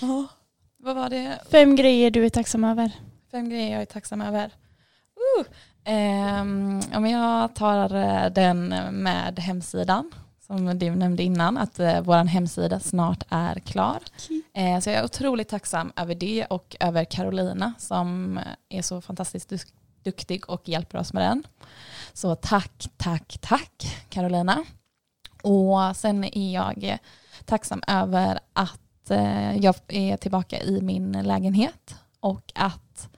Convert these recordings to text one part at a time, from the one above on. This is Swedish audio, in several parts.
Ja. Vad var det? Fem grejer du är tacksam över. Fem grejer jag är tacksam över. Uh. Ja, men jag tar eh, den med hemsidan som du nämnde innan, att uh, vår hemsida snart är klar. Uh, så jag är otroligt tacksam över det och över Carolina som är så fantastiskt duktig och hjälper oss med den. Så tack, tack, tack Carolina. Och sen är jag tacksam över att uh, jag är tillbaka i min lägenhet och att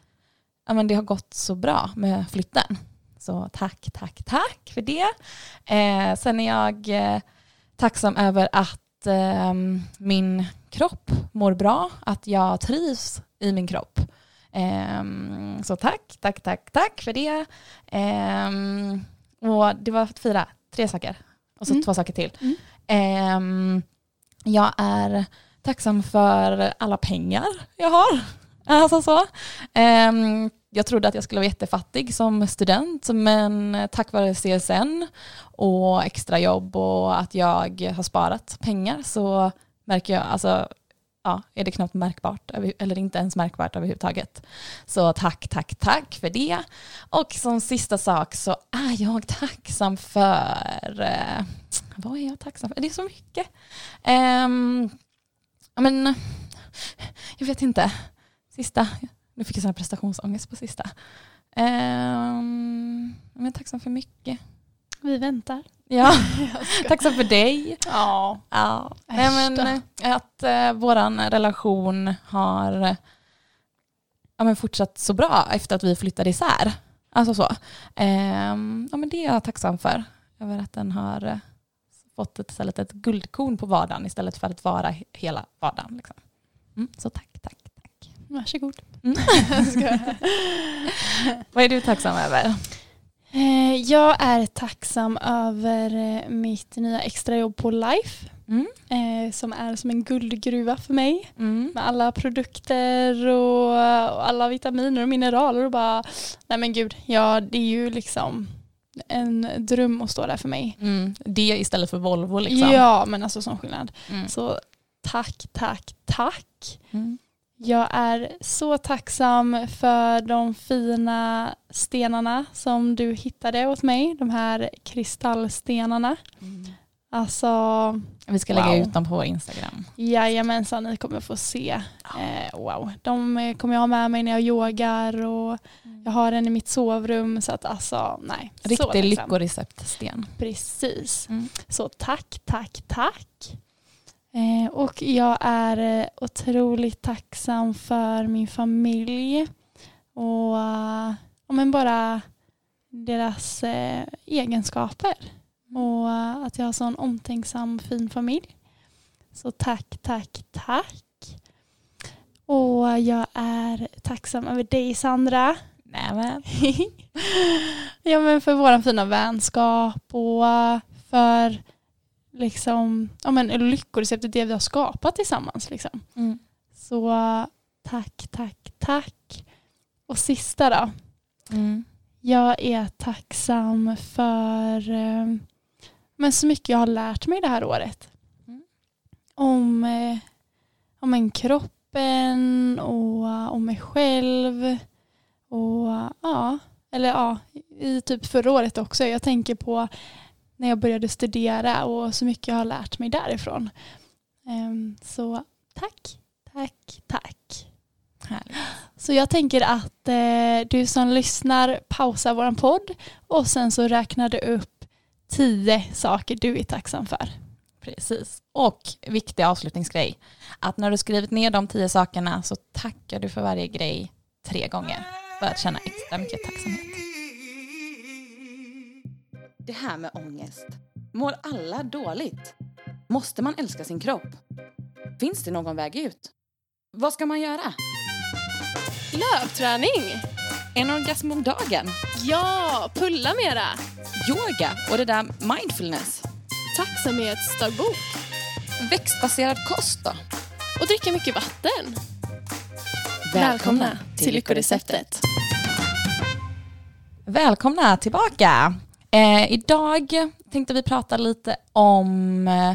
ja, men det har gått så bra med flytten. Så tack, tack, tack för det. Eh, sen är jag eh, tacksam över att eh, min kropp mår bra, att jag trivs i min kropp. Eh, så tack, tack, tack, tack för det. Eh, och det var fyra, tre saker och så mm. två saker till. Mm. Jag är tacksam för alla pengar jag har. Alltså så. Ehm, jag trodde att jag skulle vara jättefattig som student men tack vare CSN och extrajobb och att jag har sparat pengar så märker jag, alltså ja, är det knappt märkbart eller inte ens märkbart överhuvudtaget. Så tack, tack, tack för det. Och som sista sak så är jag tacksam för, eh, vad är jag tacksam för? Det är så mycket. Um, men, jag vet inte. Sista, nu fick jag sån prestationsångest på sista. Um, jag är tacksam för mycket. Vi väntar. Ja, tacksam för dig. Ja. ja. Nej, men, att uh, vår relation har ja, men fortsatt så bra efter att vi flyttade isär. Alltså så. Um, ja, men det är jag tacksam för. Över att den har uh, fått ett, istället ett guldkorn på vardagen istället för att vara hela vardagen. Liksom. Mm, så tack, tack. Varsågod. Mm. Vad är du tacksam över? Eh, jag är tacksam över eh, mitt nya extrajobb på Life. Mm. Eh, som är som en guldgruva för mig. Mm. Med alla produkter och, alla vitaminer och mineraler. Och bara, nej men gud, ja det är ju liksom en dröm att stå där för mig. Mm. Det istället för Volvo liksom. Ja men alltså sån skillnad. Mm. Så tack, tack, tack. Mm. Jag är så tacksam för de fina stenarna som du hittade åt mig. De här kristallstenarna. Alltså, Vi ska wow. lägga ut dem på Instagram. Jajamensan, ni kommer få se. Eh, wow. De kommer jag ha med mig när jag yogar och mm. jag har en i mitt sovrum. Så att alltså, nej. Riktig lyckoreceptsten. Precis. Mm. Så tack, tack, tack. Eh, och jag är eh, otroligt tacksam för min familj och uh, men bara deras uh, egenskaper. Mm. Och uh, att jag har sån omtänksam fin familj. Så tack, tack, tack. Och jag är tacksam över dig Sandra. Nämen. ja men för vår fina vänskap och för liksom, ja, men lyckoreceptet det vi har skapat tillsammans. Liksom. Mm. Så tack, tack, tack. Och sista då. Mm. Jag är tacksam för eh, men så mycket jag har lärt mig det här året. Mm. Om, eh, om en kroppen och om mig själv. Och ja, eller ja, i typ förra året också. Jag tänker på när jag började studera och så mycket jag har lärt mig därifrån. Ehm, så tack, tack, tack. Härligt. Så jag tänker att eh, du som lyssnar pausar vår podd och sen så räknar du upp tio saker du är tacksam för. Precis. Och viktig avslutningsgrej, att när du skrivit ner de tio sakerna så tackar du för varje grej tre gånger för att känna extra mycket tacksamhet det här med ångest. Mår alla dåligt? Måste man älska sin kropp? Finns det någon väg ut? Vad ska man göra? Löpträning! En orgasm om dagen? Ja, pulla mera! Yoga och det där mindfulness? Tacksamhetsdagbok? Växtbaserad kost då? Och dricka mycket vatten? Välkomna, Välkomna till Lyckoreceptet! Välkomna tillbaka! Eh, idag tänkte vi prata lite om eh,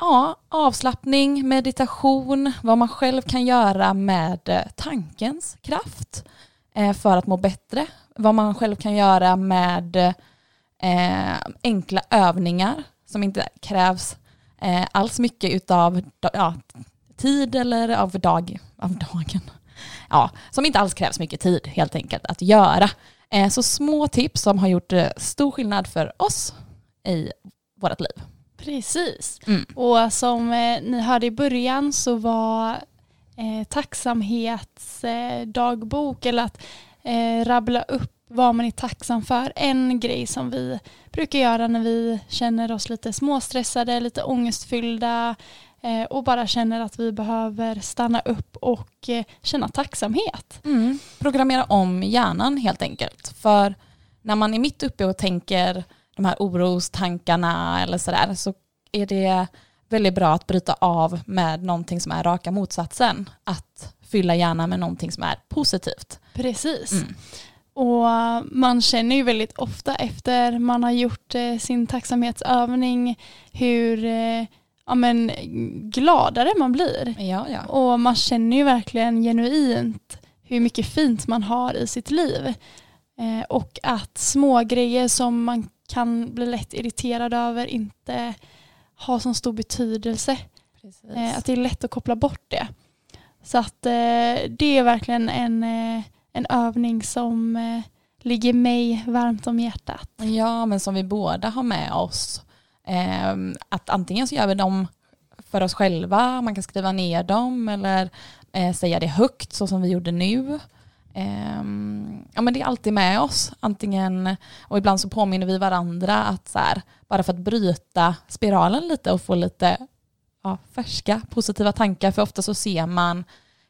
ja, avslappning, meditation, vad man själv kan göra med eh, tankens kraft för att må bättre. Vad man själv kan göra med eh, enkla övningar som inte krävs eh, alls mycket utav ja, tid eller av, dag, av dagen. Ja, som inte alls krävs mycket tid helt enkelt att göra. Eh, så små tips som har gjort eh, stor skillnad för oss i vårt liv. Precis. Mm. Och som eh, ni hörde i början så var eh, tacksamhetsdagbok eller att eh, rabbla upp vad man är tacksam för. En grej som vi brukar göra när vi känner oss lite småstressade, lite ångestfyllda eh, och bara känner att vi behöver stanna upp och eh, känna tacksamhet. Mm. Programmera om hjärnan helt enkelt. För när man är mitt uppe och tänker de här orostankarna eller sådär så är det väldigt bra att bryta av med någonting som är raka motsatsen. Att fylla hjärnan med någonting som är positivt. Precis. Mm. Och man känner ju väldigt ofta efter man har gjort eh, sin tacksamhetsövning hur eh, ja, men, gladare man blir. Ja, ja. Och man känner ju verkligen genuint hur mycket fint man har i sitt liv. Eh, och att små grejer som man kan bli lätt irriterad över inte har så stor betydelse. Eh, att det är lätt att koppla bort det. Så att eh, det är verkligen en, eh, en övning som ligger mig varmt om hjärtat. Ja, men som vi båda har med oss. Ehm, att antingen så gör vi dem för oss själva, man kan skriva ner dem eller säga det högt så som vi gjorde nu. Um, ja men det är alltid med oss, antingen, och ibland så påminner vi varandra att så här, bara för att bryta spiralen lite och få lite ja, färska positiva tankar, för ofta så ser man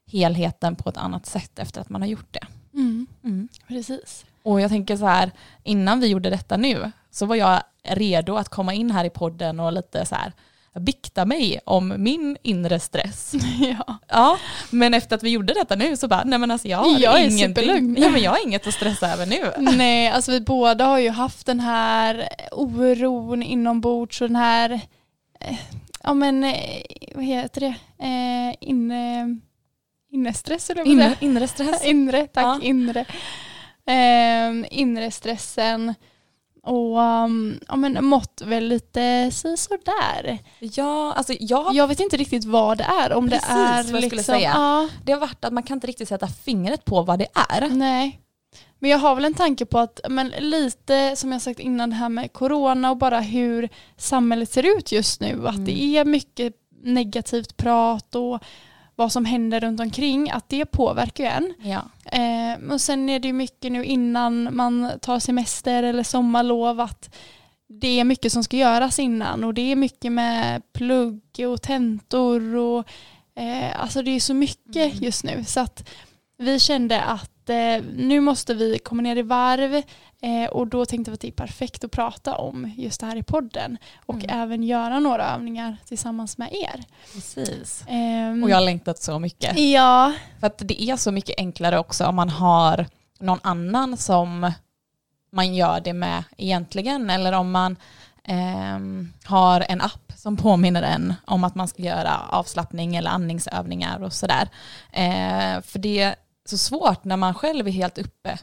helheten på ett annat sätt efter att man har gjort det. Mm. Mm. Precis. Och jag tänker så här, innan vi gjorde detta nu så var jag redo att komma in här i podden och lite så här, bikta mig om min inre stress. Ja. ja. Men efter att vi gjorde detta nu så bara, nej men alltså jag har jag ingenting. Ja, men jag har inget att stressa över nu. Nej, alltså vi båda har ju haft den här oron inombords och den här, eh, ja men eh, vad heter det, eh, inne, innestress eller vad inre, inre stress. inre, tack, ja. inre. Eh, inre stressen och um, ja, men mått väl lite sådär. Ja, alltså jag... jag vet inte riktigt vad det är. Om Precis, det är vad jag liksom, skulle säga. Ja. Det har varit att man kan inte riktigt sätta fingret på vad det är. Nej. Men jag har väl en tanke på att men lite som jag sagt innan det här med corona och bara hur samhället ser ut just nu. Att mm. det är mycket negativt prat och vad som händer runt omkring, att det påverkar ju en. Ja. Eh, och sen är det ju mycket nu innan man tar semester eller sommarlov att det är mycket som ska göras innan och det är mycket med plugg och tentor och eh, alltså det är så mycket mm. just nu så att vi kände att eh, nu måste vi komma ner i varv Eh, och då tänkte vi att det är perfekt att prata om just det här i podden och mm. även göra några övningar tillsammans med er. Precis. Eh, och jag har längtat så mycket. Ja. För att det är så mycket enklare också om man har någon annan som man gör det med egentligen eller om man eh, har en app som påminner en om att man ska göra avslappning eller andningsövningar och sådär. Eh, för det så svårt när man själv är helt uppe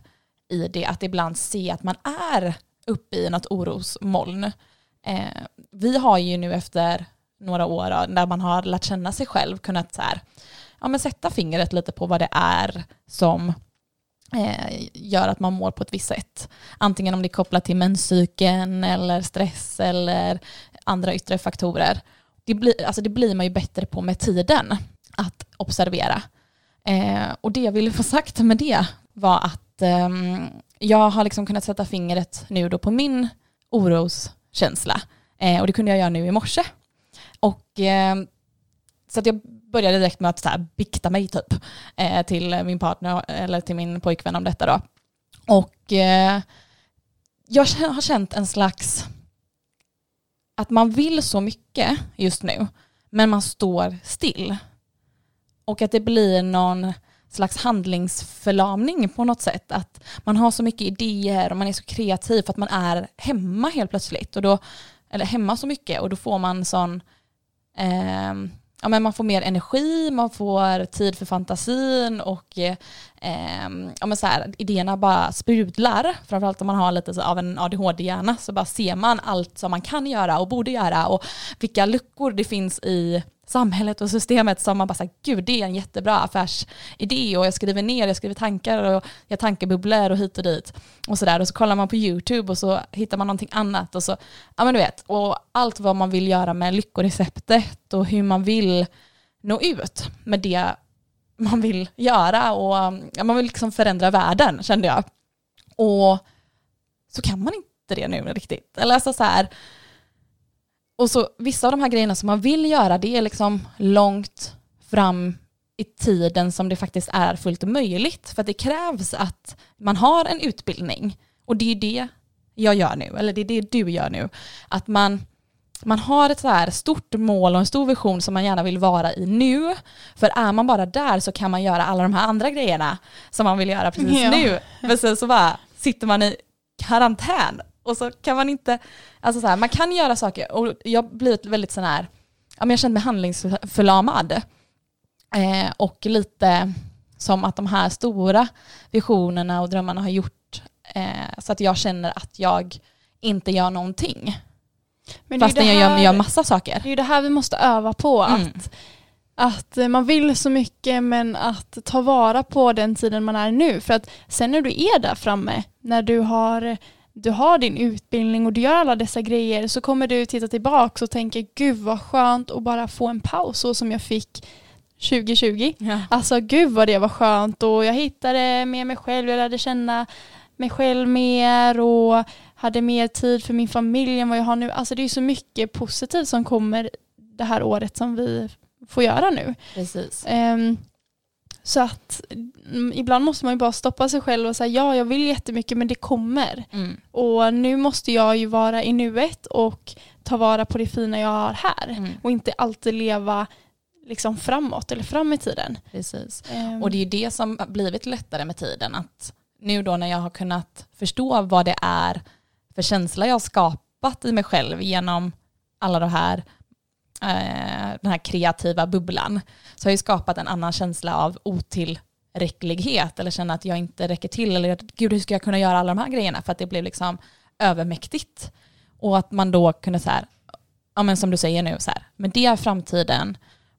i det att ibland se att man är uppe i något orosmoln. Eh, vi har ju nu efter några år när man har lärt känna sig själv kunnat så här, ja, men sätta fingret lite på vad det är som eh, gör att man mår på ett visst sätt. Antingen om det är kopplat till menscykeln eller stress eller andra yttre faktorer. Det blir, alltså det blir man ju bättre på med tiden att observera. Eh, och det jag ville få sagt med det var att eh, jag har liksom kunnat sätta fingret nu då på min oroskänsla. Eh, och det kunde jag göra nu i morse. Och, eh, så att jag började direkt med att så här, bikta mig typ eh, till min partner eller till min pojkvän om detta då. Och eh, jag har känt en slags att man vill så mycket just nu men man står still. Och att det blir någon slags handlingsförlamning på något sätt. Att man har så mycket idéer och man är så kreativ för att man är hemma helt plötsligt. Och då, eller hemma så mycket och då får man sån eh, ja, men man får mer energi, man får tid för fantasin och eh, ja, men så här, idéerna bara sprudlar. Framförallt om man har lite av en ADHD-hjärna så bara ser man allt som man kan göra och borde göra och vilka luckor det finns i samhället och systemet som man bara säger, gud det är en jättebra affärsidé och jag skriver ner, jag skriver tankar och jag tankebubblor och hit och dit och sådär och så kollar man på YouTube och så hittar man någonting annat och så, ja men du vet, och allt vad man vill göra med lyckoreceptet och hur man vill nå ut med det man vill göra och ja, man vill liksom förändra världen kände jag. Och så kan man inte det nu riktigt. Eller alltså så här, och så vissa av de här grejerna som man vill göra, det är liksom långt fram i tiden som det faktiskt är fullt möjligt. För att det krävs att man har en utbildning. Och det är det jag gör nu, eller det är det du gör nu. Att man, man har ett så här stort mål och en stor vision som man gärna vill vara i nu. För är man bara där så kan man göra alla de här andra grejerna som man vill göra precis ja. nu. Men sen så bara sitter man i karantän och så kan man inte, alltså så här, man kan göra saker och jag har blivit väldigt sån här, ja men jag känner mig handlingsförlamad. Eh, och lite som att de här stora visionerna och drömmarna har gjort eh, så att jag känner att jag inte gör någonting. Men Fastän jag gör, gör massa saker. Det är ju det här vi måste öva på. Mm. Att, att man vill så mycket men att ta vara på den tiden man är nu. För att sen när du är där framme, när du har du har din utbildning och du gör alla dessa grejer så kommer du titta tillbaka och tänka gud vad skönt att bara få en paus så som jag fick 2020. Ja. Alltså gud vad det var skönt och jag hittade med mig själv, jag lärde känna mig själv mer och hade mer tid för min familj än vad jag har nu. Alltså det är så mycket positivt som kommer det här året som vi får göra nu. Precis. Um, så att mm, ibland måste man ju bara stoppa sig själv och säga ja jag vill jättemycket men det kommer. Mm. Och nu måste jag ju vara i nuet och ta vara på det fina jag har här. Mm. Och inte alltid leva liksom framåt eller fram i tiden. Precis. Um. Och det är ju det som blivit lättare med tiden. Att nu då när jag har kunnat förstå vad det är för känsla jag har skapat i mig själv genom alla de här Eh, den här kreativa bubblan så har jag skapat en annan känsla av otillräcklighet eller känna att jag inte räcker till eller gud hur ska jag kunna göra alla de här grejerna? För att det blev liksom övermäktigt. Och att man då kunde så här, ja men som du säger nu så här, men det är framtiden.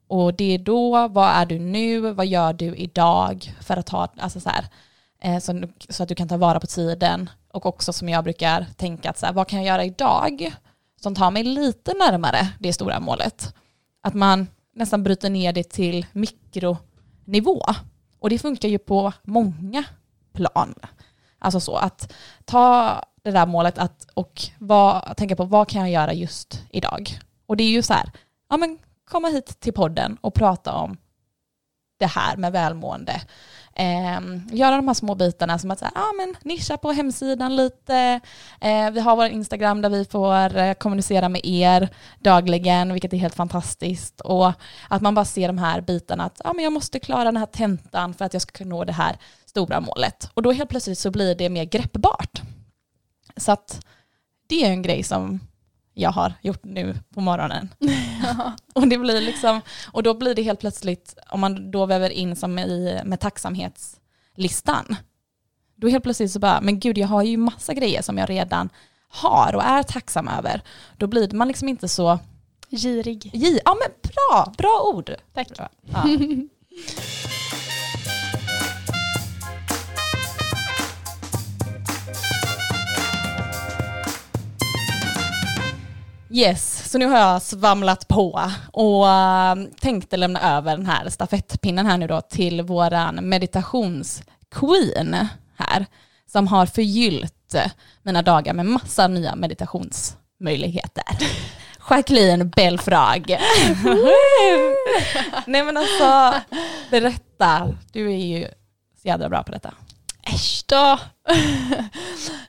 Och det är då, vad är du nu, vad gör du idag för att ha, alltså så här, eh, så, så, att du kan ta vara på tiden? Och också som jag brukar tänka att så här, vad kan jag göra idag? Som tar mig lite närmare det stora målet. Att man nästan bryter ner det till mikronivå. Och det funkar ju på många plan. Alltså så att ta det där målet att, och vad, tänka på vad kan jag göra just idag. Och det är ju så här, ja men komma hit till podden och prata om det här med välmående eh, göra de här små bitarna som att säga, ah, men nischa på hemsidan lite. Eh, vi har vår Instagram där vi får eh, kommunicera med er dagligen, vilket är helt fantastiskt. Och att man bara ser de här bitarna att ah, men jag måste klara den här tentan för att jag ska kunna nå det här stora målet. Och då helt plötsligt så blir det mer greppbart. Så att det är en grej som jag har gjort nu på morgonen. och, det blir liksom, och då blir det helt plötsligt, om man då väver in som i, med tacksamhetslistan, då helt plötsligt så bara, men gud jag har ju massa grejer som jag redan har och är tacksam över. Då blir man liksom inte så girig. Gi ja men bra, bra ord. Tack. Ja. Yes, så nu har jag svamlat på och uh, tänkte lämna över den här stafettpinnen här nu då till våran meditationsqueen här som har förgyllt mina dagar med massa nya meditationsmöjligheter. Jacqueline Belfrag. Nej men alltså, berätta. Du är ju så jädra bra på detta. Äsch då.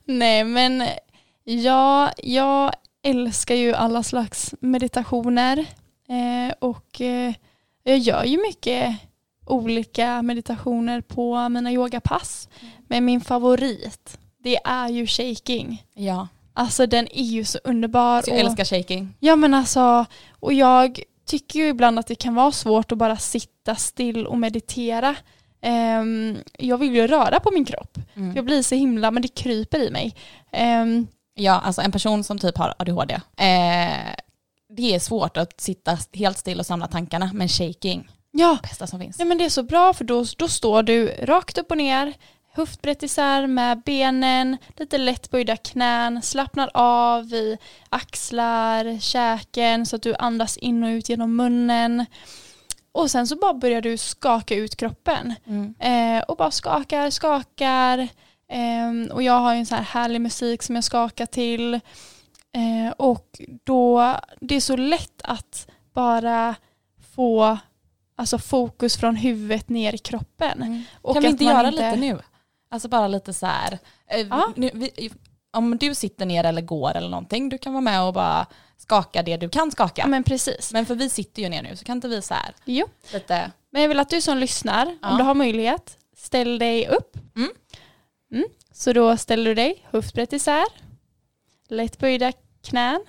Nej men ja, jag älskar ju alla slags meditationer eh, och eh, jag gör ju mycket olika meditationer på mina yogapass. Mm. Men min favorit, det är ju shaking. Ja. Alltså den är ju så underbar. Så jag och, älskar shaking. Ja men alltså, och jag tycker ju ibland att det kan vara svårt att bara sitta still och meditera. Um, jag vill ju röra på min kropp. Mm. Jag blir så himla, men det kryper i mig. Um, ja, alltså en person som typ har ADHD, eh, det är svårt att sitta helt still och samla tankarna, men shaking, ja. bästa som finns. Ja men det är så bra för då, då står du rakt upp och ner, höftbrett isär med benen, lite lätt böjda knän, slappnar av i axlar, käken så att du andas in och ut genom munnen. Och sen så bara börjar du skaka ut kroppen. Mm. Eh, och bara skakar, skakar. Eh, och jag har ju en så här härlig musik som jag skakar till. Eh, och då, det är så lätt att bara få alltså fokus från huvudet ner i kroppen. Mm. Kan vi inte göra inte... lite nu? Alltså bara lite så här, eh, ja. nu, vi, om du sitter ner eller går eller någonting, du kan vara med och bara skaka det du kan skaka. Ja, men precis. Men för vi sitter ju ner nu så kan inte vi så här jo. lite... Men jag vill att du som lyssnar, ja. om du har möjlighet, ställ dig upp. Mm. Mm. Så då ställer du dig höftbrett isär, lätt böjda knän.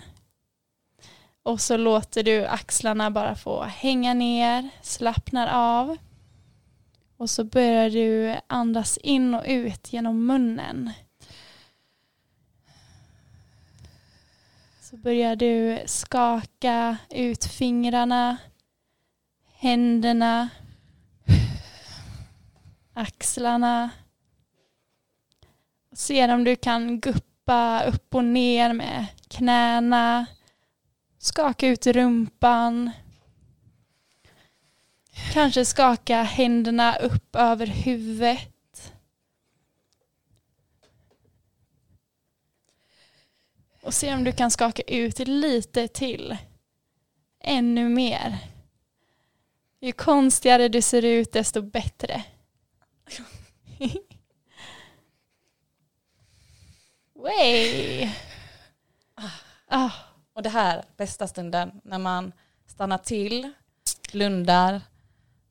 Och så låter du axlarna bara få hänga ner, slappnar av. Och så börjar du andas in och ut genom munnen. Så börjar du skaka ut fingrarna, händerna, axlarna. Ser se om du kan guppa upp och ner med knäna. Skaka ut rumpan. Kanske skaka händerna upp över huvudet. Och se om du kan skaka ut lite till. Ännu mer. Ju konstigare du ser ut desto bättre. Way. Ah. Och det här, bästa stunden, när man stannar till, blundar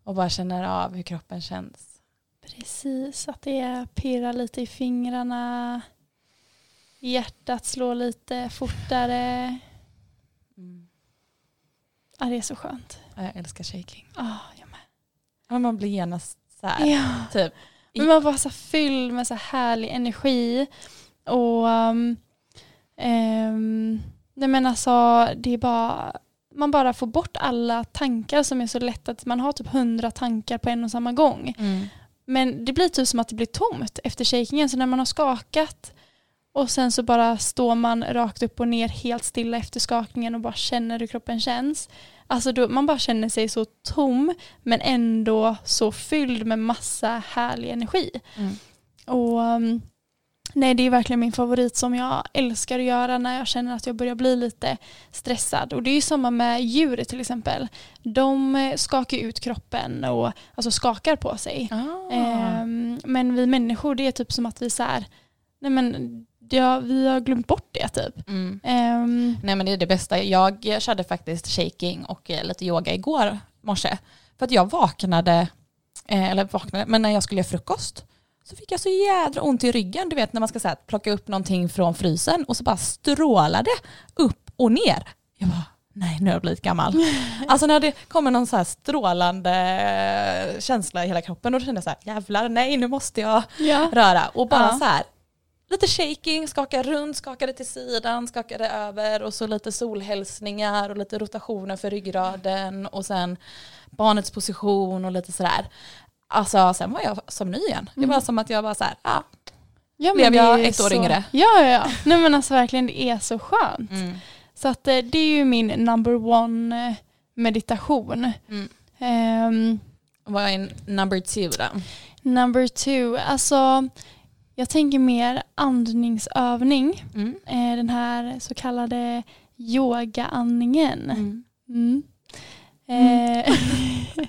och bara känner av hur kroppen känns. Precis, att det pirrar lite i fingrarna. Hjärtat slår lite fortare. Mm. Ja, det är så skönt. Ja, jag älskar shaking. Ja, jag med. Ja, man blir genast så här, ja. typ. Men man var så fylld med så härlig energi. Och um, um, nej men alltså, det är bara man bara får bort alla tankar som är så lätt att man har typ hundra tankar på en och samma gång. Mm. Men det blir typ som att det blir tomt efter shakingen. Så när man har skakat och sen så bara står man rakt upp och ner helt stilla efter skakningen och bara känner hur kroppen känns. Alltså då, man bara känner sig så tom men ändå så fylld med massa härlig energi. Mm. Och um, Nej det är verkligen min favorit som jag älskar att göra när jag känner att jag börjar bli lite stressad. Och det är ju samma med djur till exempel. De eh, skakar ut kroppen och alltså skakar på sig. Ah. Um, men vi människor det är typ som att vi så här, nej men ja, vi har glömt bort det typ. Mm. Um, nej men det är det bästa. Jag körde faktiskt shaking och eh, lite yoga igår morse. För att jag vaknade, eh, eller vaknade, men när jag skulle göra frukost så fick jag så jädra ont i ryggen, du vet när man ska så här, plocka upp någonting från frysen och så bara strålade upp och ner. Jag bara, nej nu har jag blivit gammal. alltså när det kommer någon så här strålande känsla i hela kroppen och då kände jag så här, jävlar nej nu måste jag ja. röra. Och bara ja. så här, lite shaking, skaka runt, skakade till sidan, skakade över och så lite solhälsningar och lite rotationer för ryggraden och sen barnets position och lite sådär. Alltså sen var jag som ny igen. Det var mm. som att jag var så här, ah, ja, blev jag ett år yngre. Ja, ja, ja. Nej men alltså verkligen det är så skönt. Mm. Så att eh, det är ju min number one eh, meditation. Um, Vad är number two då? Number two, alltså jag tänker mer andningsövning. Mm. Eh, den här så kallade yogaandningen. Mm. Mm. Eh,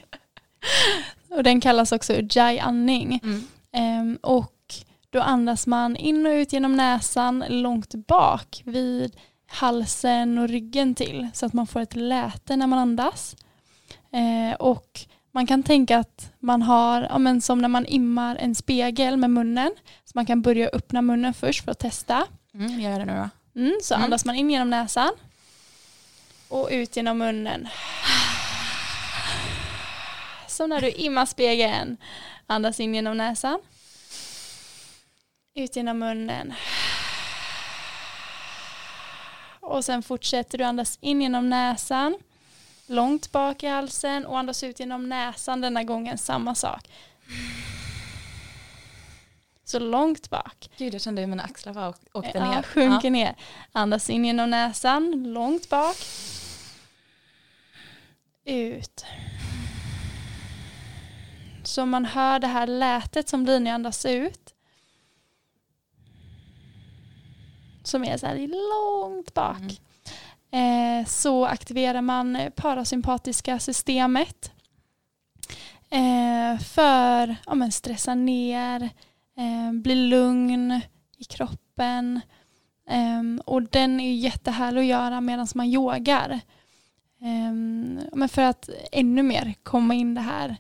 Och den kallas också ujjayi-andning. Mm. Um, och då andas man in och ut genom näsan långt bak vid halsen och ryggen till så att man får ett läte när man andas. Uh, och man kan tänka att man har, ja, men som när man immar en spegel med munnen. Så man kan börja öppna munnen först för att testa. Mm, jag gör det nu då. Mm, så mm. andas man in genom näsan och ut genom munnen. Som när du immar spegeln. Andas in genom näsan. Ut genom munnen. Och sen fortsätter du andas in genom näsan. Långt bak i halsen och andas ut genom näsan denna gången samma sak. Så långt bak. Gud, jag kände hur mina axlar var åkte ja, ner. Sjunker ja. ner. Andas in genom näsan, långt bak. Ut. Så man hör det här lätet som jag andas ut. Som är så här långt bak. Mm. Eh, så aktiverar man parasympatiska systemet. Eh, för ja, men stressa ner, eh, bli lugn i kroppen. Eh, och den är jättehärlig att göra medan man yogar. Ehm, men för att ännu mer komma in det här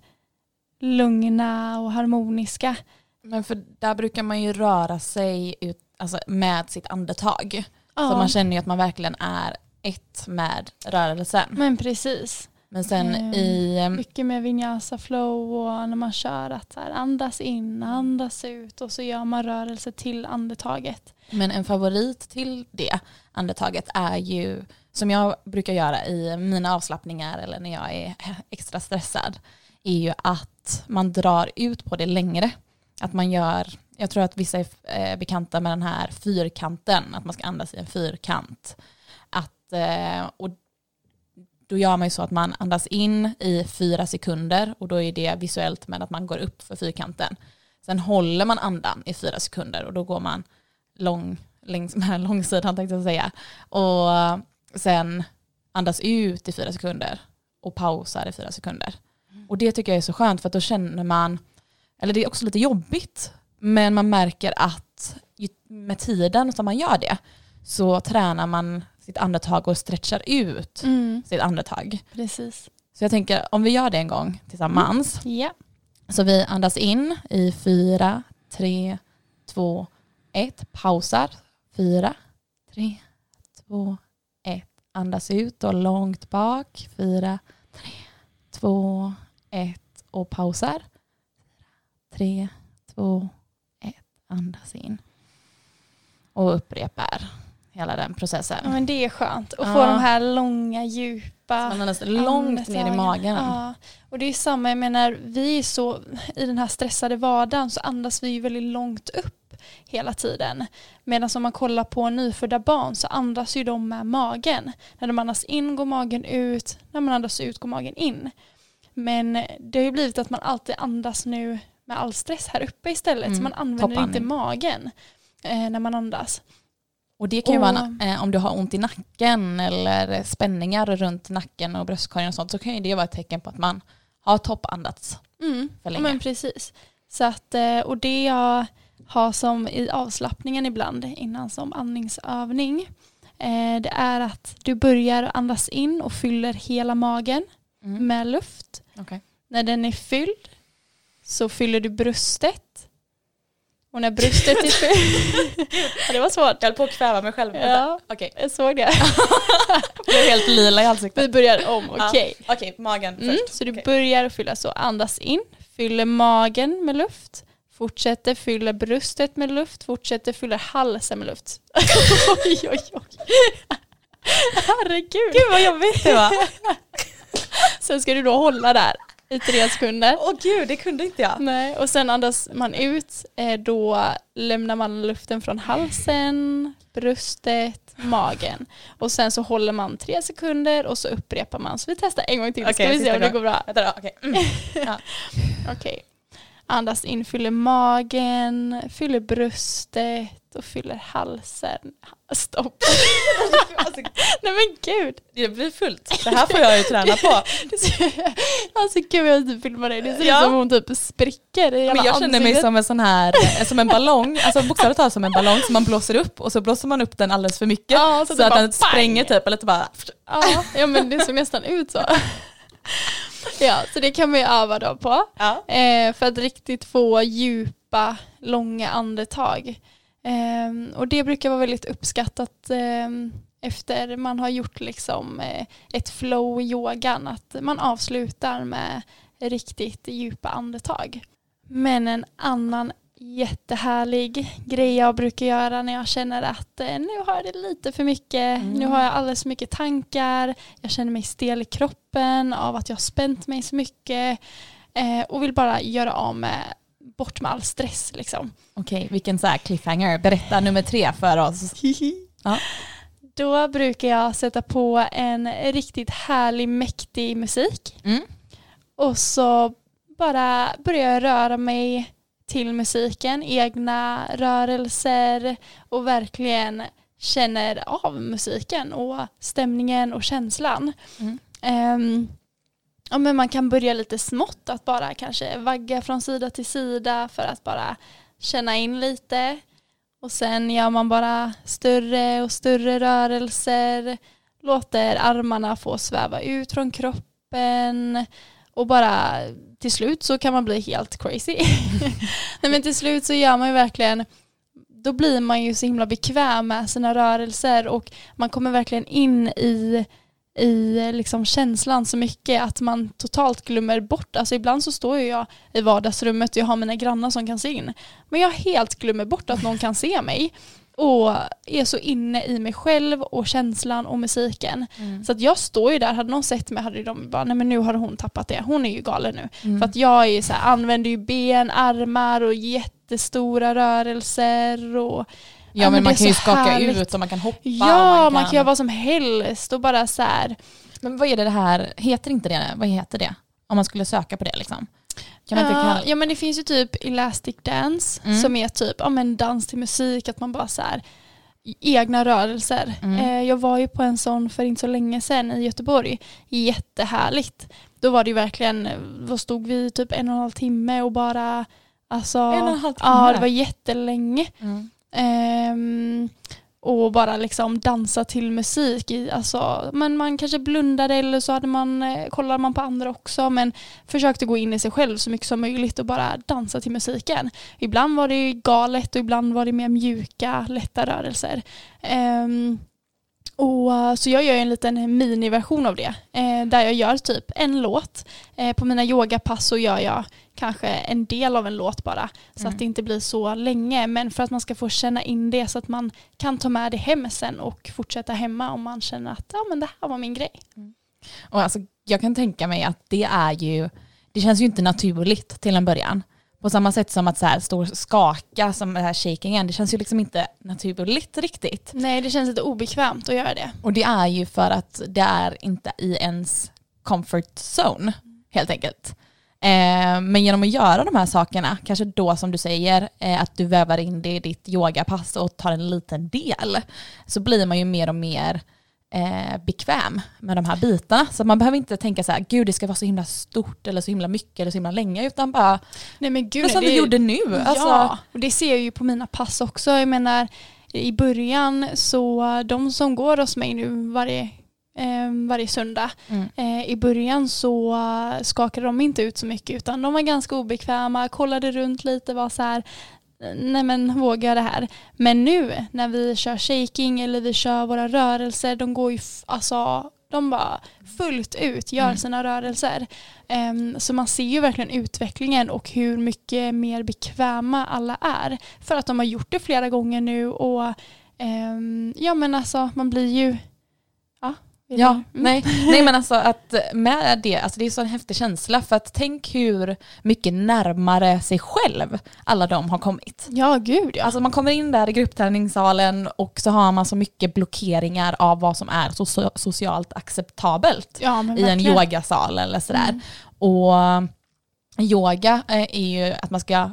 lugna och harmoniska. Men för där brukar man ju röra sig ut, alltså med sitt andetag. Ja. Så man känner ju att man verkligen är ett med rörelsen. Men precis. Men sen mm. i... Mycket med vinyasa flow och när man kör att så andas in, andas ut och så gör man rörelse till andetaget. Men en favorit till det andetaget är ju, som jag brukar göra i mina avslappningar eller när jag är extra stressad, är ju att man drar ut på det längre. Att man gör, jag tror att vissa är eh, bekanta med den här fyrkanten, att man ska andas i en fyrkant. Att, eh, och då gör man ju så att man andas in i fyra sekunder och då är det visuellt med att man går upp för fyrkanten. Sen håller man andan i fyra sekunder och då går man lång, längs med långsidan tänkte jag säga. Och sen andas ut i fyra sekunder och pausar i fyra sekunder. Och det tycker jag är så skönt för att då känner man, eller det är också lite jobbigt, men man märker att med tiden som man gör det så tränar man sitt andetag och stretchar ut mm. sitt andetag. Precis. Så jag tänker om vi gör det en gång tillsammans. Mm. Yeah. Så vi andas in i fyra, tre, två, ett. Pausar. Fyra, tre, två, ett. Andas ut och långt bak. Fyra, tre, två, ett. Och pausar. Tre, två, ett. Andas in. Och upprepar hela den processen. Ja, men det är skönt att ja. få de här långa djupa man långt ner i magen. Ja. Och det är samma, jag menar vi är så i den här stressade vardagen så andas vi ju väldigt långt upp hela tiden. Medan om man kollar på nyfödda barn så andas ju de med magen. När de andas in går magen ut, när man andas ut går magen in. Men det har ju blivit att man alltid andas nu med all stress här uppe istället. Mm. Så man använder inte magen eh, när man andas. Och det kan ju och, vara eh, om du har ont i nacken eller spänningar runt nacken och bröstkorgen och sånt så kan ju det vara ett tecken på att man har toppandats mm, för länge. Men precis. Så att, eh, och det jag har som i avslappningen ibland innan som andningsövning eh, det är att du börjar andas in och fyller hela magen mm. med luft. Okay. När den är fylld så fyller du bröstet och när bröstet är fyllt. ja, det var svårt. Jag höll på att kväva mig själv. Ja, okay. jag såg det. blev helt lila i ansiktet. Vi börjar om, okej. Okay. Ja. Okej, okay, magen mm, först. Så du okay. börjar fylla så, andas in, fyller magen med luft, fortsätter fylla bröstet med luft, fortsätter fylla halsen med luft. oj, oj, oj. Herregud. Gud vad jobbigt det var. Sen ska du då hålla där i tre sekunder. Åh gud, det kunde inte jag. Nej, och sen andas man ut, eh, då lämnar man luften från halsen, bröstet, magen. Och sen så håller man tre sekunder och så upprepar man. Så vi testar en gång till, okay, ska vi se om det går bra. Okej. Okay. Mm. Ja. okay. Andas in, fyller magen, fyller bröstet och fyller halsen. Stopp. alltså, Nej men gud. Det blir fullt. Det här får jag ju träna på. alltså gud jag typ filmar dig. Det ser ja. ut som hon typ spricker i Men Jag känner ansiktet. mig som en sån här, som en ballong, alltså bokstavligt talat som en ballong som man blåser upp och så blåser man upp den alldeles för mycket. Ja, så, så att den spränger typ eller typ bara. Ja, ja men det såg nästan ut så. Ja, så det kan man ju öva då på. Ja. Eh, för att riktigt få djupa, långa andetag. Eh, och det brukar vara väldigt uppskattat eh, efter man har gjort liksom eh, ett flow i yogan. Att man avslutar med riktigt djupa andetag. Men en annan jättehärlig grej jag brukar göra när jag känner att eh, nu har jag det lite för mycket, mm. nu har jag alldeles för mycket tankar, jag känner mig stel i kroppen av att jag har spänt mig så mycket eh, och vill bara göra av med bort med all stress. Liksom. Okej, vilken så här cliffhanger. Berätta nummer tre för oss. ja. Då brukar jag sätta på en riktigt härlig mäktig musik. Mm. Och så bara börjar jag röra mig till musiken, egna rörelser och verkligen känner av musiken och stämningen och känslan. Mm. Um, ja, men man kan börja lite smått, att bara kanske vagga från sida till sida för att bara känna in lite. Och sen gör man bara större och större rörelser, låter armarna få sväva ut från kroppen och bara till slut så kan man bli helt crazy. Nej men till slut så gör man ju verkligen då blir man ju så himla bekväm med sina rörelser och man kommer verkligen in i i liksom känslan så mycket att man totalt glömmer bort, alltså ibland så står jag i vardagsrummet och jag har mina grannar som kan se in, men jag helt glömmer bort att någon kan se mig och är så inne i mig själv och känslan och musiken. Mm. Så att jag står ju där, hade någon sett mig hade de bara, nej men nu har hon tappat det, hon är ju galen nu. Mm. För att jag är så här, använder ju ben, armar och jättestora rörelser och Ja, men, men man kan ju skaka härligt. ut och man kan hoppa. Ja, man kan... man kan göra vad som helst och bara så här. Men vad är det, det här, heter inte det, vad heter det? Om man skulle söka på det liksom. Kan man ja, ja men det finns ju typ Elastic Dance mm. som är typ ja, men dans till musik, att man bara så här, egna rörelser. Mm. Eh, jag var ju på en sån för inte så länge sedan i Göteborg. Jättehärligt. Då var det ju verkligen, då stod vi typ en och en halv timme och bara Alltså, en och en halv timme? Ja, det var jättelänge. Mm. Um, och bara liksom dansa till musik. I, alltså, men man kanske blundade eller så hade man, eh, kollade man på andra också men försökte gå in i sig själv så mycket som möjligt och bara dansa till musiken. Ibland var det galet och ibland var det mer mjuka, lätta rörelser. Um, och, eh, så jag gör en liten miniversion av det eh, där jag gör typ en låt. Eh, på mina yogapass så gör jag kanske en del av en låt bara så mm. att det inte blir så länge men för att man ska få känna in det så att man kan ta med det hem sen och fortsätta hemma om man känner att ja men det här var min grej. Mm. Och alltså, jag kan tänka mig att det är ju, det känns ju inte naturligt till en början. På samma sätt som att så här stå och skaka som det här shakingen, det känns ju liksom inte naturligt riktigt. Nej, det känns lite obekvämt att göra det. Och det är ju för att det är inte i ens comfort zone helt enkelt. Eh, men genom att göra de här sakerna, kanske då som du säger, eh, att du vävar in det i ditt yogapass och tar en liten del, så blir man ju mer och mer eh, bekväm med de här bitarna. Så man behöver inte tänka så här, gud det ska vara så himla stort eller så himla mycket eller så himla länge, utan bara, Nej, men gud, men som det, vi gjorde nu. Alltså. Ja, och det ser jag ju på mina pass också. Jag menar, i början så de som går hos mig nu varje eh, varje söndag. Mm. Eh, I början så skakade de inte ut så mycket utan de var ganska obekväma, kollade runt lite, var så här nej men våga det här. Men nu när vi kör shaking eller vi kör våra rörelser, de går ju, alltså de bara fullt ut gör mm. sina rörelser. Um, så man ser ju verkligen utvecklingen och hur mycket mer bekväma alla är. För att de har gjort det flera gånger nu och um, ja men alltså man blir ju Ja, mm. nej, nej men alltså att med det, alltså det är så en häftig känsla för att tänk hur mycket närmare sig själv alla de har kommit. Ja, gud ja. Alltså man kommer in där i gruppträningssalen och så har man så mycket blockeringar av vad som är so socialt acceptabelt ja, i en yogasal eller sådär. Mm. Och yoga är ju att man ska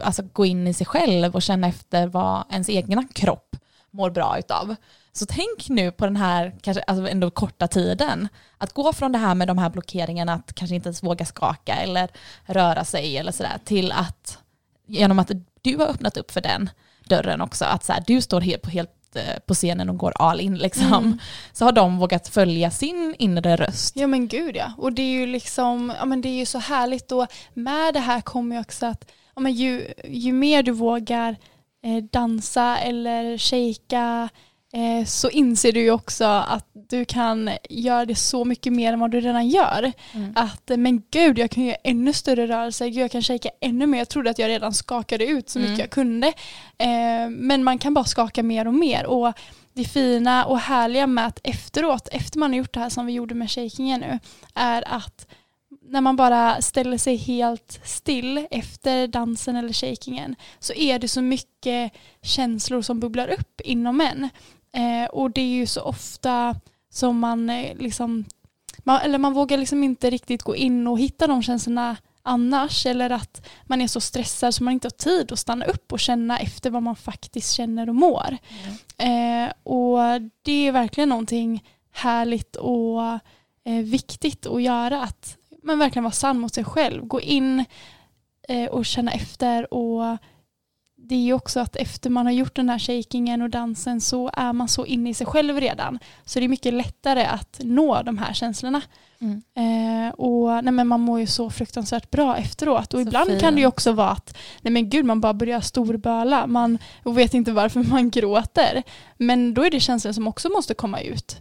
alltså, gå in i sig själv och känna efter vad ens egna kropp mår bra utav. Så tänk nu på den här kanske alltså ändå korta tiden. Att gå från det här med de här blockeringarna, att kanske inte ens våga skaka eller röra sig eller sådär, till att genom att du har öppnat upp för den dörren också, att så här, du står helt på, helt eh, på scenen och går all in liksom, mm. så har de vågat följa sin inre röst. Ja men gud ja, och det är ju liksom, ja men det är ju så härligt och med det här kommer ju också att, ja men ju, ju mer du vågar eh, dansa eller eh, så inser du ju också att du kan göra det så mycket mer än vad du redan gör. Mm. Att men gud, jag kan göra ännu större rörelser, jag kan shaka ännu mer. Jag trodde att jag redan skakade ut så mycket mm. jag kunde. Eh, men man kan bara skaka mer och mer. Och det fina och härliga med att efteråt, efter man har gjort det här som vi gjorde med shakingen nu, är att när man bara ställer sig helt still efter dansen eller shakingen så är det så mycket känslor som bubblar upp inom en. Eh, och det är ju så ofta som man eh, liksom, man, eller man vågar liksom inte riktigt gå in och hitta de känslorna annars eller att man är så stressad så man inte har tid att stanna upp och känna efter vad man faktiskt känner och mår. Mm. Eh, och det är verkligen någonting härligt och eh, viktigt att göra att man verkligen vara sann mot sig själv. Gå in eh, och känna efter och det är ju också att efter man har gjort den här shakingen och dansen så är man så inne i sig själv redan. Så det är mycket lättare att nå de här känslorna. Mm. Eh, och nej, men man mår ju så fruktansvärt bra efteråt. Och så ibland fin. kan det ju också vara att nej, men gud, man bara börjar storböla man, och vet inte varför man gråter. Men då är det känslor som också måste komma ut.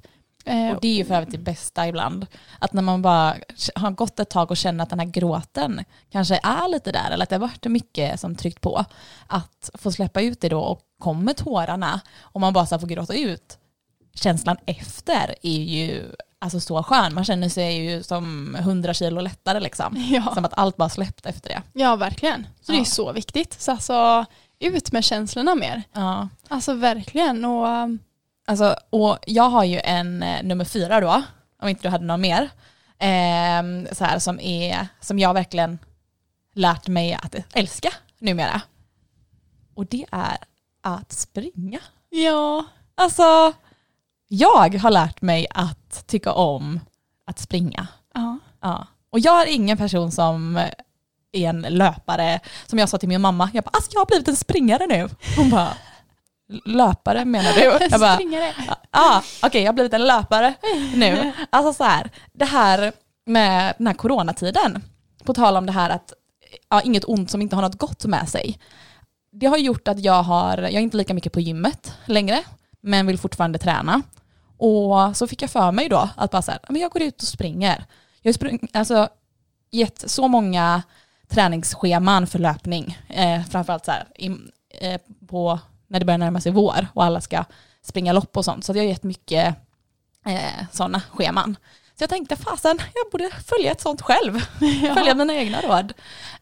Eh, och det är ju för övrigt det bästa ibland. Att när man bara har gått ett tag och känner att den här gråten kanske är lite där, eller att det har varit mycket som tryckt på, att få släppa ut det då och kommer tårarna och man bara så får gråta ut. Känslan efter är ju alltså så skön. Man känner sig ju som hundra kilo lättare liksom. Ja. Som att allt bara släppt efter det. Ja, verkligen. Så ja. det är så viktigt. Så alltså, ut med känslorna mer. Ja. Alltså verkligen. Och Alltså, och jag har ju en eh, nummer fyra då, om inte du hade någon mer, eh, så här, som, är, som jag verkligen lärt mig att älska numera. Och det är att springa. Ja. Alltså, jag har lärt mig att tycka om att springa. Ja. ja. Och jag är ingen person som är en löpare, som jag sa till min mamma, jag bara, alltså jag har blivit en springare nu. Hon bara, löpare menar du? Jag bara, Springare. Ja, ah, okej okay, jag har blivit en löpare nu. Alltså så här, det här med den här coronatiden, på tal om det här att ja, inget ont som inte har något gott med sig. Det har gjort att jag har, jag är inte lika mycket på gymmet längre, men vill fortfarande träna. Och så fick jag för mig då att bara så här, men jag går ut och springer. Jag har spring, alltså, gett så många träningsscheman för löpning, eh, framförallt så här, i, eh, på när det börjar närma sig vår och alla ska springa lopp och sånt. Så jag har gett mycket eh, sådana scheman. Så jag tänkte fasen, jag borde följa ett sånt själv. Ja. Följa mina egna råd.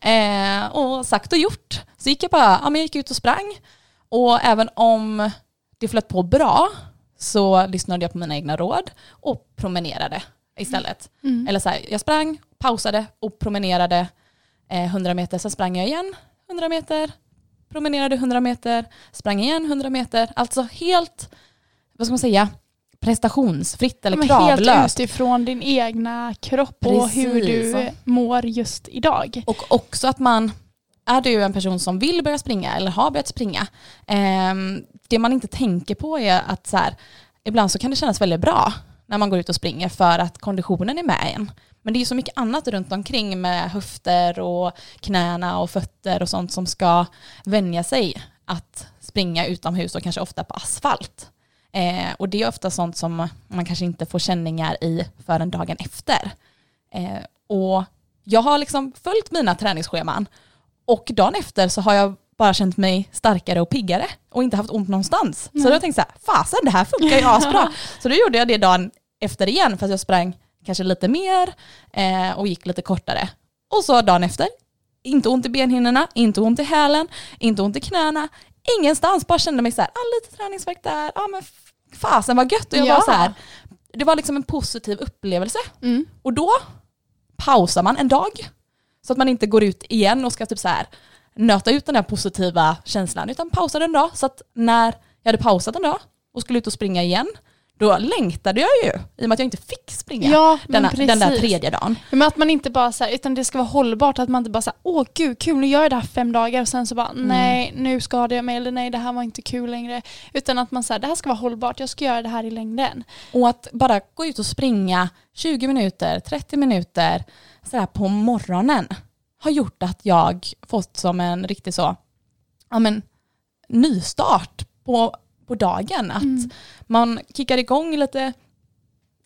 Eh, och sagt och gjort. Så gick jag bara, ja men jag gick ut och sprang. Och även om det flöt på bra så lyssnade jag på mina egna råd och promenerade istället. Mm. Eller så här, jag sprang, pausade och promenerade eh, 100 meter, så sprang jag igen 100 meter, promenerade 100 meter, sprang igen 100 meter. Alltså helt, vad ska man säga, prestationsfritt eller Men kravlöst. Helt utifrån din egna kropp Precis. och hur du mår just idag. Och också att man, är du en person som vill börja springa eller har börjat springa, eh, det man inte tänker på är att så här, ibland så kan det kännas väldigt bra när man går ut och springer för att konditionen är med en. Men det är så mycket annat runt omkring med höfter och knäna och fötter och sånt som ska vänja sig att springa utomhus och kanske ofta på asfalt. Eh, och det är ofta sånt som man kanske inte får känningar i förrän dagen efter. Eh, och jag har liksom följt mina träningsscheman och dagen efter så har jag bara känt mig starkare och piggare och inte haft ont någonstans. Mm. Så då har jag fasen det här funkar ju asbra. så då gjorde jag det dagen efter igen för att jag sprang kanske lite mer eh, och gick lite kortare. Och så dagen efter, inte ont i benhinnorna, inte ont i hälen, inte ont i knäna, ingenstans. Bara kände mig så här, ah, lite träningsvärk där, ah, men fasen vad gött. Och jag ja. var så här, det var liksom en positiv upplevelse. Mm. Och då pausar man en dag så att man inte går ut igen och ska typ så här nöta ut den här positiva känslan utan pausar en dag så att när jag hade pausat en dag och skulle ut och springa igen då längtade jag ju i och med att jag inte fick springa ja, denna, den där tredje dagen. Men att man inte bara så här, utan det ska vara hållbart, att man inte bara säger åh gud kul nu gör jag det här fem dagar och sen så bara mm. nej nu skadar jag mig eller nej det här var inte kul längre. Utan att man säger det här ska vara hållbart, jag ska göra det här i längden. Och att bara gå ut och springa 20 minuter, 30 minuter så här på morgonen har gjort att jag fått som en riktig så, ja men nystart på på dagen. Att mm. man kickar igång lite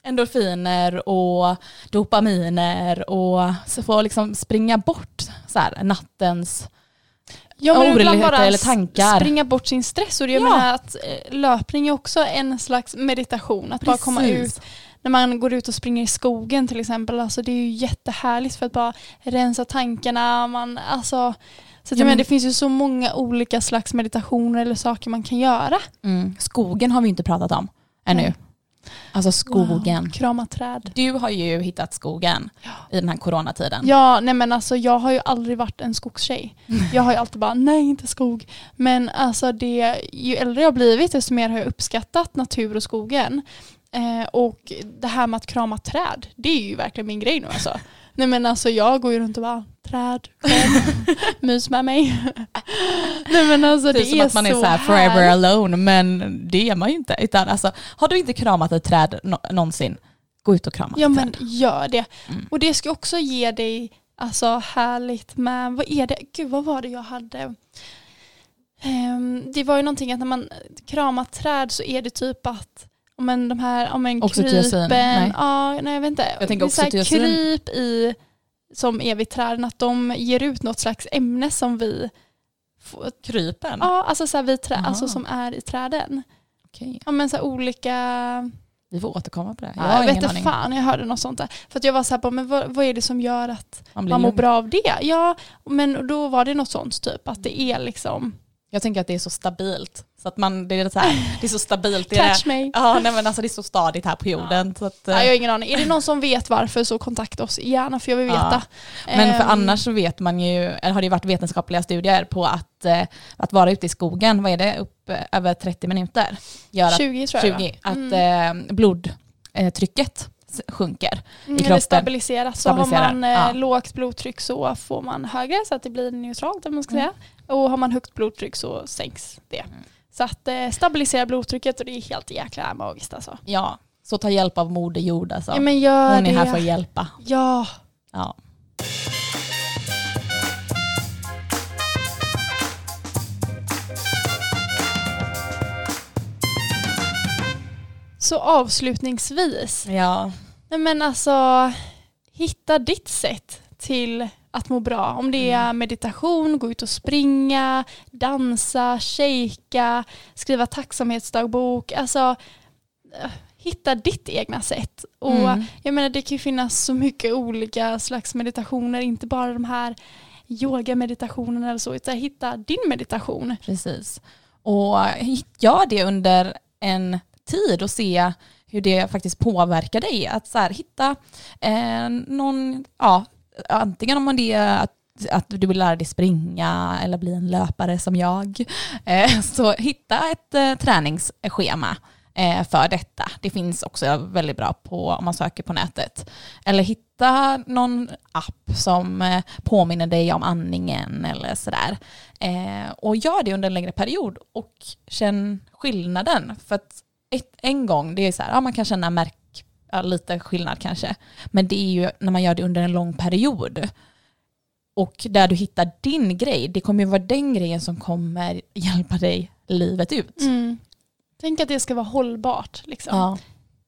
endorfiner och dopaminer och så får liksom springa bort så här, nattens Ja men bara eller tankar. springa bort sin stress. Och jag ja. menar att eh, löpning är också en slags meditation. Att Precis. bara komma ut när man går ut och springer i skogen till exempel. Alltså det är ju jättehärligt för att bara rensa tankarna. Man, alltså, så ja, men, det finns ju så många olika slags meditationer eller saker man kan göra. Mm. Skogen har vi inte pratat om ännu. Nej. Alltså skogen. Wow, krama träd. Du har ju hittat skogen ja. i den här coronatiden. Ja, nej men alltså jag har ju aldrig varit en skogstjej. Jag har ju alltid bara, nej inte skog. Men alltså det, ju äldre jag blivit desto mer har jag uppskattat natur och skogen. Eh, och det här med att krama träd, det är ju verkligen min grej nu alltså. Nej men alltså jag går ju runt och bara träd, mys med mig. Nej men alltså det, det är, som att man är så här forever alone men det är man ju inte. Utan alltså, har du inte kramat ett träd någonsin, gå ut och krama Ja men gör det. Mm. Och det ska också ge dig alltså härligt med, vad är det, gud vad var det jag hade? Um, det var ju någonting att när man kramar träd så är det typ att men de här, om en krypen, nej. Ja, nej jag vet inte. Jag tänker också kryp i, som är vid träden, att de ger ut något slags ämne som vi får. Krypen? Ja, alltså, så vid trä, alltså som är i träden. Okay. Ja men så olika vi får återkomma på det. Jag, ja, jag vet inte fan, jag hörde något sånt där. För att jag var så här, på, men vad, vad är det som gör att man, man mår bra av det? Ja, men då var det något sånt typ, att det är liksom jag tänker att det är så stabilt. Så att man, det, är så här, det är så stabilt. Catch me. Ja, nej, men alltså det är så stadigt här på jorden. Ja. Att, ja, jag har ingen aning. Är det någon som vet varför så kontakta oss gärna för jag vill veta. Ja. Men för um, annars så vet man ju, eller har det varit vetenskapliga studier på att, eh, att vara ute i skogen, vad är det, upp eh, över 30 minuter? Gör 20 tror jag. 20, att mm. eh, blodtrycket sjunker mm, i kroppen. Eller stabiliseras. Så har man eh, ja. lågt blodtryck så får man högre så att det blir neutralt om man ska mm. säga. Och har man högt blodtryck så sänks det. Mm. Så att eh, stabilisera blodtrycket och det är helt jäkla magiskt alltså. Ja, så ta hjälp av Moder Jord alltså. Ja, men gör Hon är det. här för att hjälpa. Ja. ja. Så avslutningsvis. Ja. Nej men alltså, hitta ditt sätt till att må bra. Om det är mm. meditation, gå ut och springa, dansa, shejka, skriva tacksamhetsdagbok. Alltså eh, hitta ditt egna sätt. Och mm. jag menar det kan ju finnas så mycket olika slags meditationer, inte bara de här yogameditationerna eller så, utan hitta din meditation. Precis. Och gör det under en tid och se hur det faktiskt påverkar dig. Att så här, hitta eh, någon, ja, antingen om det är att att du vill lära dig springa eller bli en löpare som jag. Eh, så hitta ett eh, träningsschema eh, för detta. Det finns också väldigt bra på om man söker på nätet. Eller hitta någon app som påminner dig om andningen eller sådär. Och gör det under en längre period och känn skillnaden. För att ett, en gång, det är så här, ja, man kan känna märk, ja, lite skillnad kanske. Men det är ju när man gör det under en lång period. Och där du hittar din grej, det kommer ju vara den grejen som kommer hjälpa dig livet ut. Mm. Tänk att det ska vara hållbart. Liksom. Ja.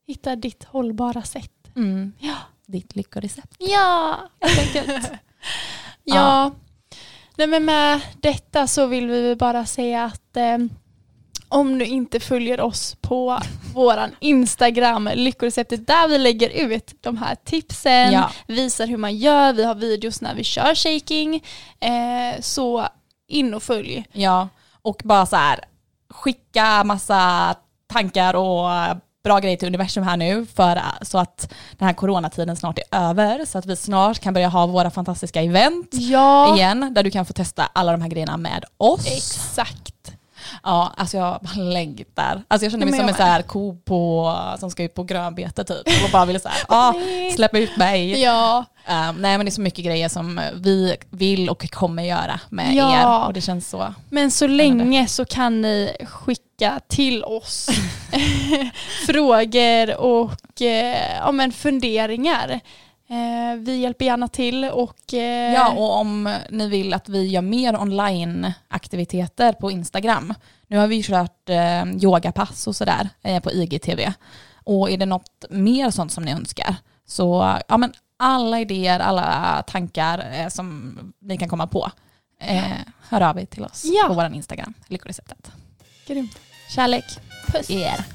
Hitta ditt hållbara sätt. Mm. Ja. Ditt lyckorecept. Ja, helt enkelt. ja. ja. Nej, men med detta så vill vi bara säga att eh, om du inte följer oss på våran Instagram, Lyckoreceptet, där vi lägger ut de här tipsen, ja. visar hur man gör, vi har videos när vi kör shaking. Eh, så in och följ. Ja, och bara så här, skicka massa tankar och bra grejer till universum här nu för så att den här coronatiden snart är över så att vi snart kan börja ha våra fantastiska event ja. igen där du kan få testa alla de här grejerna med oss. Exakt. Ja, alltså jag längtar. Alltså jag känner mig som en så här ko på, som ska ut på grönbete typ. Och bara vill så här, ah, släppa ut mig. Ja. Um, nej men det är så mycket grejer som vi vill och kommer göra med ja. er. Och det känns så. Men så länge så kan ni skicka till oss frågor och eh, ja, men funderingar. Eh, vi hjälper gärna till och... Eh, Ja, och om ni vill att vi gör mer online-aktiviteter på Instagram. Nu har vi kört eh, yogapass och sådär på IGTV. Och är det något mer sånt som ni önskar så ja, men alla idéer, alla tankar som ni kan komma på, eh, hör av er till oss Ja. på vår Instagram, Lyckoreceptet. Grymt. Kärlek, Puss. er.